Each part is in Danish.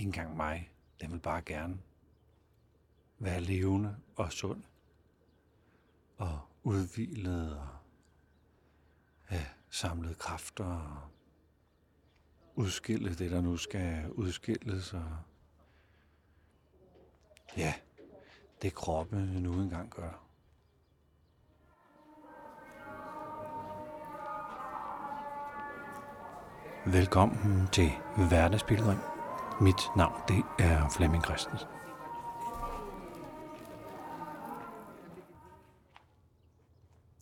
Ikke engang mig. Den vil bare gerne være levende og sund. Og udvilet og ja, samlet kræfter og udskille det, der nu skal udskilles. Og ja, det kroppen nu engang gør. Velkommen til Hverdagspilgrim. Mit navn det er Flemming Christensen.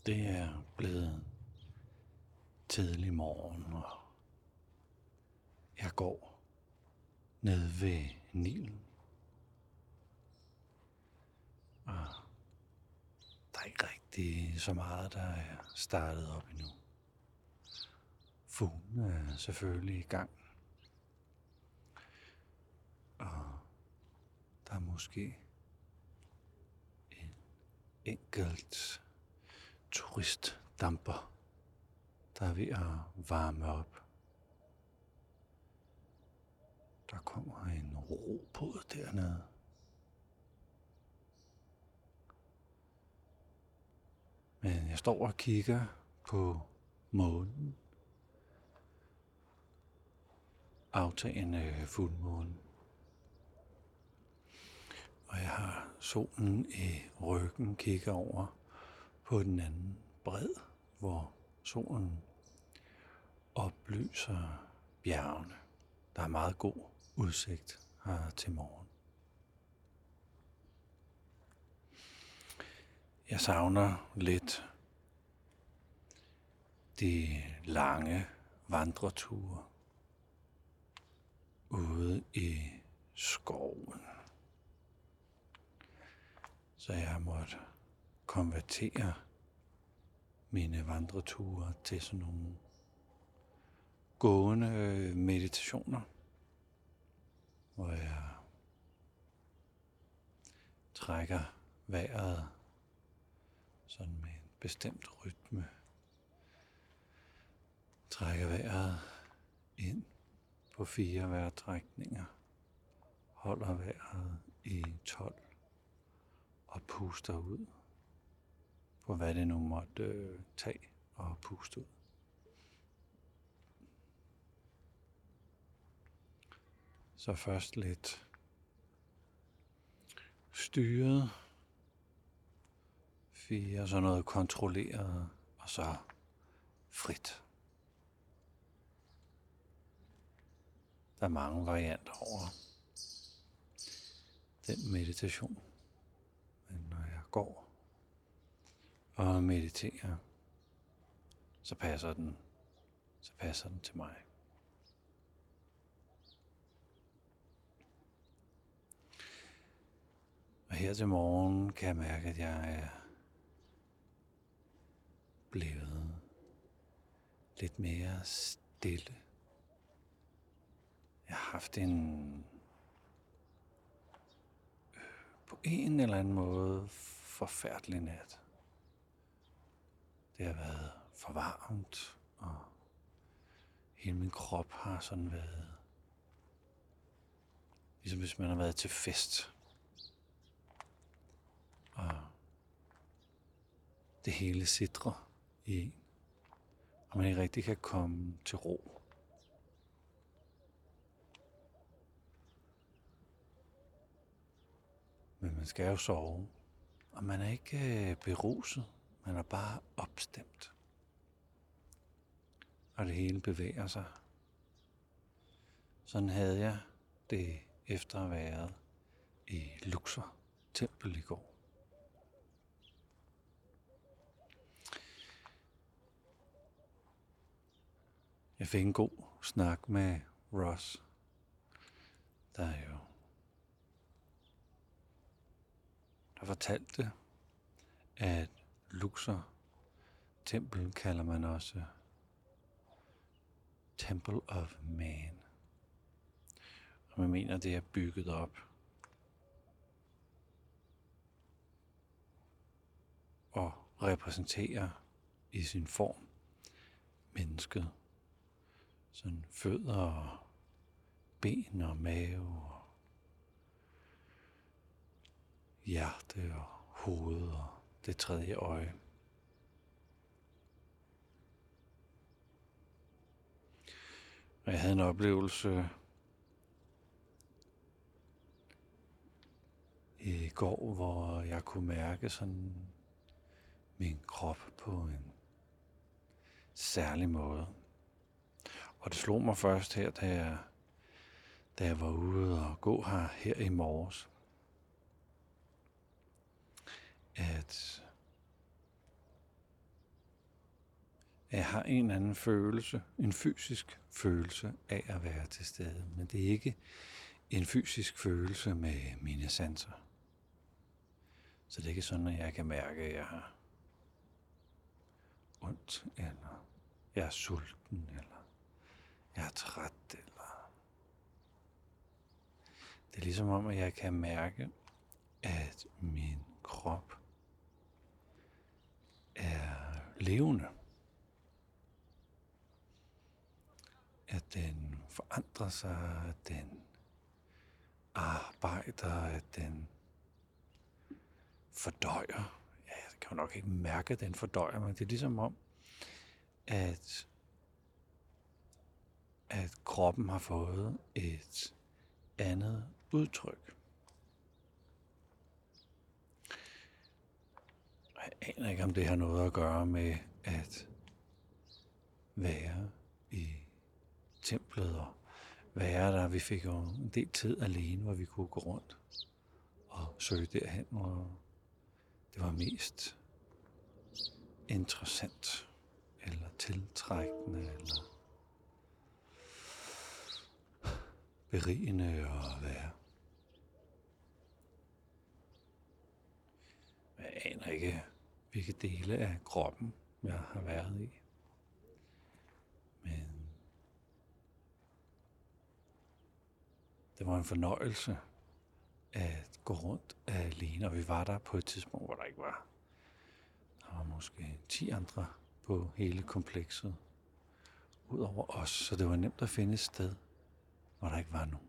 Det er blevet tidlig morgen, og jeg går ned ved Nilen. Og der er ikke rigtig så meget, der er startet op endnu. Fuglen er selvfølgelig i gang. Der er måske en enkelt turistdamper, der er ved at varme op. Der kommer en robåd dernede. Men jeg står og kigger på månen. Aftagende fuldmåne. Og jeg har solen i ryggen, kigger over på den anden bred, hvor solen oplyser bjergene. Der er meget god udsigt her til morgen. Jeg savner lidt de lange vandreture ude i skoven. Så jeg har måttet konvertere mine vandreture til sådan nogle gående øh, meditationer, hvor jeg trækker vejret sådan med en bestemt rytme. Trækker vejret ind på fire vejrtrækninger. Holder vejret i 12 og puster ud på hvad det nu måtte øh, tage og puste ud. Så først lidt styret, fire, så noget kontrolleret, og så frit. Der er mange varianter over den meditation. Går og mediterer, så passer den, så passer den til mig. Og her til morgen kan jeg mærke, at jeg er blevet lidt mere stille. Jeg har haft en øh, på en eller anden måde forfærdelig nat. Det har været for varmt, og hele min krop har sådan været, ligesom hvis man har været til fest. Og det hele sidder i en, og man ikke rigtig kan komme til ro. Men man skal jo sove, og man er ikke øh, beruset, man er bare opstemt. Og det hele bevæger sig. Sådan havde jeg det efter at have været i Luxor tempel i går. Jeg fik en god snak med Ross, der er jo der fortalte, at Luxor tempel kalder man også Temple of Man. Og man mener, det er bygget op og repræsenterer i sin form mennesket. Sådan fødder og ben og mave og hjerte og hoved og det tredje øje. Og jeg havde en oplevelse i går, hvor jeg kunne mærke sådan min krop på en særlig måde. Og det slog mig først her, da jeg, da jeg var ude og gå her, her i morges, at jeg har en anden følelse, en fysisk følelse af at være til stede. Men det er ikke en fysisk følelse med mine sanser. Så det er ikke sådan, at jeg kan mærke, at jeg har ondt, eller jeg er sulten, eller jeg er træt, eller... Det er ligesom om, at jeg kan mærke, at min krop er levende. At den forandrer sig, at den arbejder, at den fordøjer. Ja, jeg kan jo nok ikke mærke, at den fordøjer, men det er ligesom om, at, at kroppen har fået et andet udtryk. Aner ikke, om det har noget at gøre med at være i templet og være der. Vi fik jo en del tid alene, hvor vi kunne gå rundt og søge derhen, hvor det var mest interessant eller tiltrækkende eller berigende at være. Jeg aner ikke, hvilke dele af kroppen jeg har været i. Men det var en fornøjelse at gå rundt alene, og vi var der på et tidspunkt, hvor der ikke var. Der var måske 10 andre på hele komplekset, udover os, så det var nemt at finde et sted, hvor der ikke var nogen.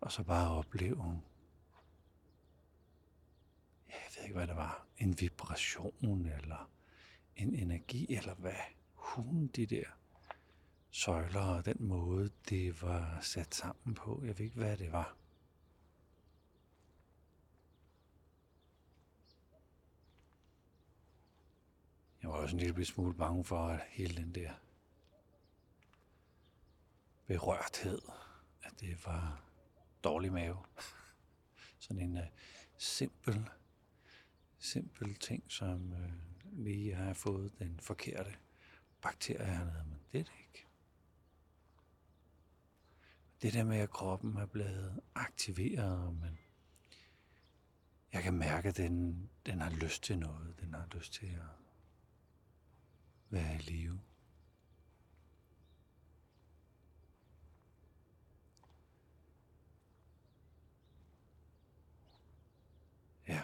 Og så bare opleve, ikke, hvad det var, en vibration, eller en energi, eller hvad hun de der søjler og den måde, det var sat sammen på. Jeg ved ikke, hvad det var. Jeg var også en lille smule bange for, at hele den der berørthed, at det var dårlig mave. Sådan en uh, simpel, simpel ting, som øh, lige har fået den forkerte bakterie hernede, men det er det ikke. Det der med, at kroppen er blevet aktiveret, men jeg kan mærke, at den, den har lyst til noget. Den har lyst til at være i live. Ja.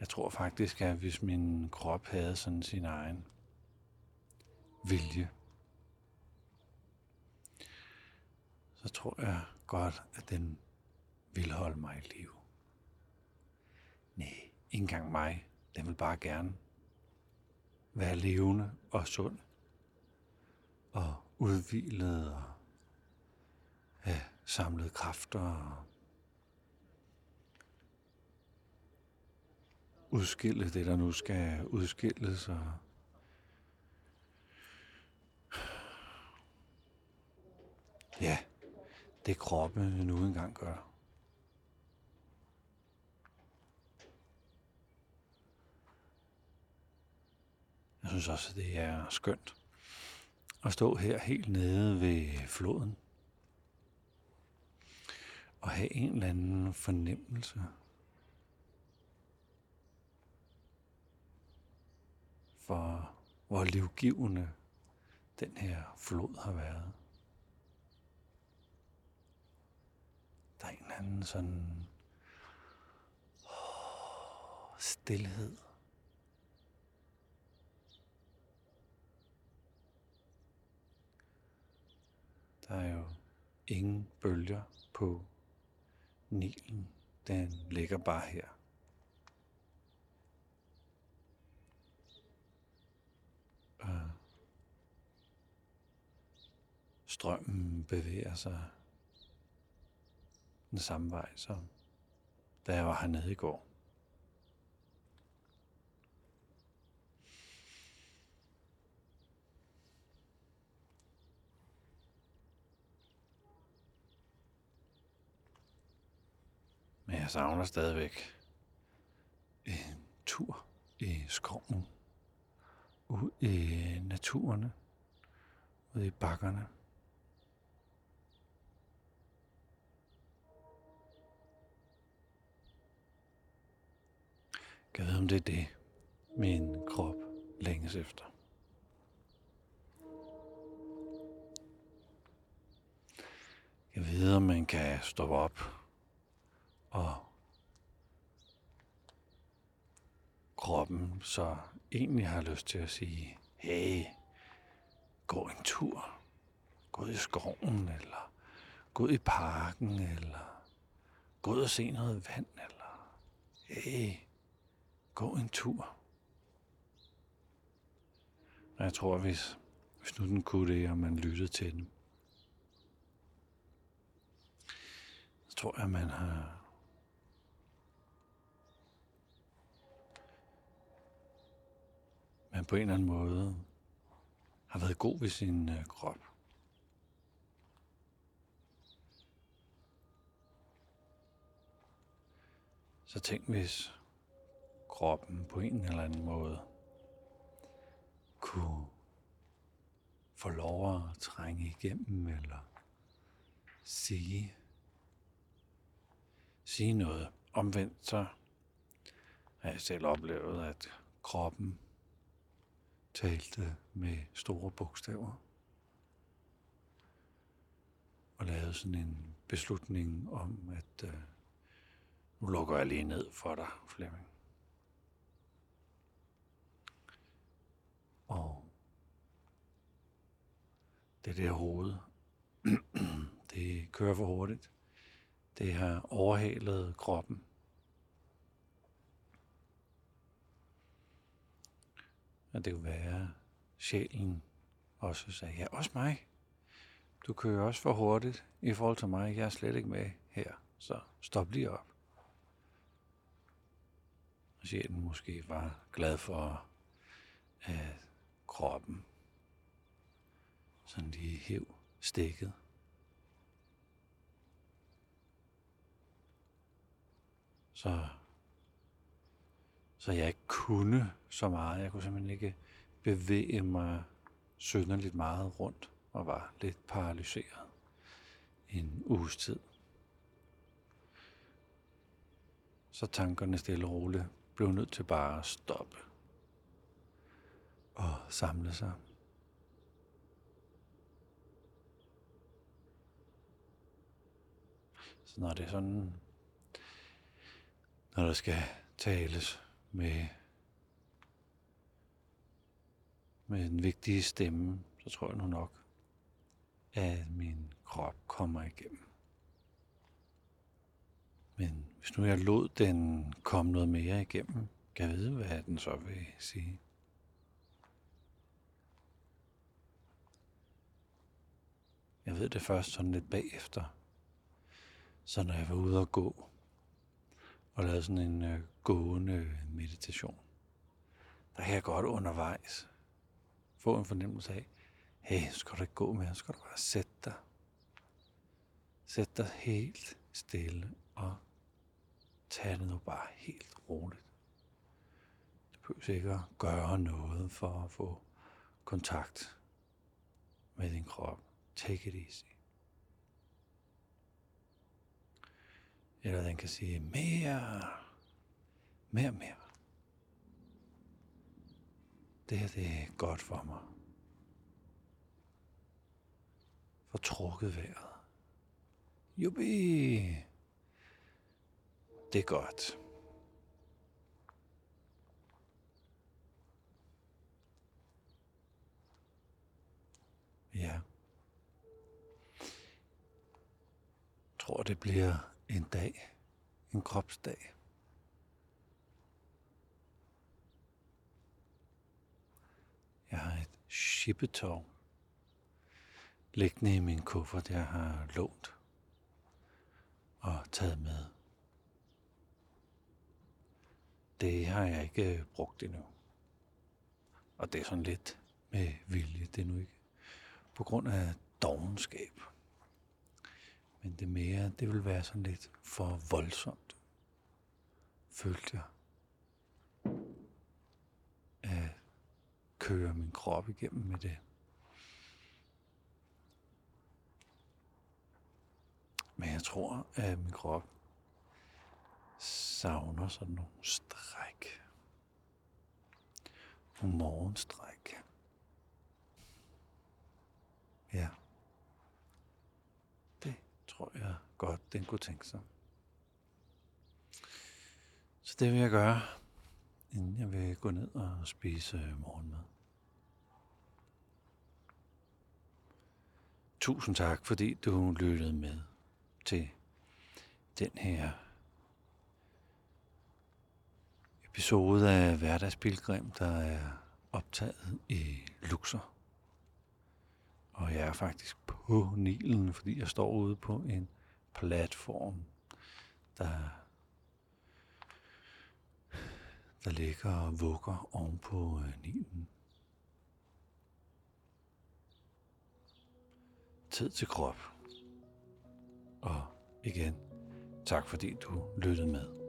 Jeg tror faktisk, at hvis min krop havde sådan sin egen vilje, så tror jeg godt, at den vil holde mig i live. Nej, ikke engang mig. Den vil bare gerne være levende og sund og udvilet og have samlet kræfter og udskille det, der nu skal udskilles og ja, det kroppen nu engang gør. Jeg synes også, at det er skønt at stå her helt nede ved floden og have en eller anden fornemmelse for, hvor livgivende den her flod har været. Der er en eller anden sådan oh, stillhed. Der er jo ingen bølger på Nilen. Den ligger bare her. Strømmen bevæger sig den samme vej, som da jeg var hernede i går. Men jeg savner stadigvæk en tur i skoven, ud i naturen, ud i bakkerne. Jeg ved, om det er det, min krop længes efter. Jeg ved, om man kan stoppe op og kroppen så egentlig har lyst til at sige, hey, gå en tur, gå ud i skoven, eller gå ud i parken, eller gå ud og se noget vand, eller hey, gå en tur. Og jeg tror, hvis, hvis nu den kunne det, og man lyttede til den, så tror jeg, man har man på en eller anden måde har været god ved sin øh, krop. Så tænk, hvis kroppen på en eller anden måde kunne få lov at trænge igennem eller sige, sige noget. Omvendt så har jeg selv oplevet, at kroppen talte med store bogstaver og lavede sådan en beslutning om, at øh, nu lukker jeg lige ned for dig, Flemming. Og det der hoved, det kører for hurtigt. Det har overhalet kroppen. Og det kunne være, sjælen også sagde, ja, også mig. Du kører også for hurtigt i forhold til mig. Jeg er slet ikke med her, så stop lige op. Og sjælen måske var glad for, at kroppen sådan lige hæv stikket. Så så jeg ikke kunne så meget. Jeg kunne simpelthen ikke bevæge mig synderligt meget rundt og var lidt paralyseret en uges tid. Så tankerne stille og roligt blev nødt til bare at stoppe og samle sig. Så når det er sådan, når der skal tales med, med en vigtig stemme, så tror jeg nu nok, at min krop kommer igennem. Men hvis nu jeg lod den komme noget mere igennem, kan jeg vide, hvad den så vil sige. Jeg ved det først sådan lidt bagefter. Så når jeg var ude og gå, og lavede sådan en øh, gående meditation. Der kan jeg godt undervejs få en fornemmelse af, hey, skal du ikke gå med, skal du bare sætte dig. Sæt dig helt stille og tag det nu bare helt roligt. Du behøver ikke at gøre noget for at få kontakt med din krop. Take it easy. Eller den kan sige mere, mere, mere. Det her, det er godt for mig. For trukket vejret. Jubi! Det er godt. Ja. Tror, det bliver en dag, en kropsdag. Jeg har et shippetov liggende i min kuffert, jeg har lånt og taget med. Det har jeg ikke brugt endnu. Og det er sådan lidt med vilje, det er nu ikke på grund af dogenskab. Men det mere, det vil være sådan lidt for voldsomt, følte jeg. At køre min krop igennem med det. Men jeg tror, at min krop savner sådan nogle stræk. Nogle morgenstræk. Ja. Tror jeg godt, den kunne tænke sig. Så det vil jeg gøre, inden jeg vil gå ned og spise morgenmad. Tusind tak, fordi du lyttede med til den her episode af Hverdagspilgrim, der er optaget i Luxor. Og jeg er faktisk på Nilen, fordi jeg står ude på en platform, der, der ligger og vugger oven på øh, Nilen. Tid til krop. Og igen, tak fordi du lyttede med.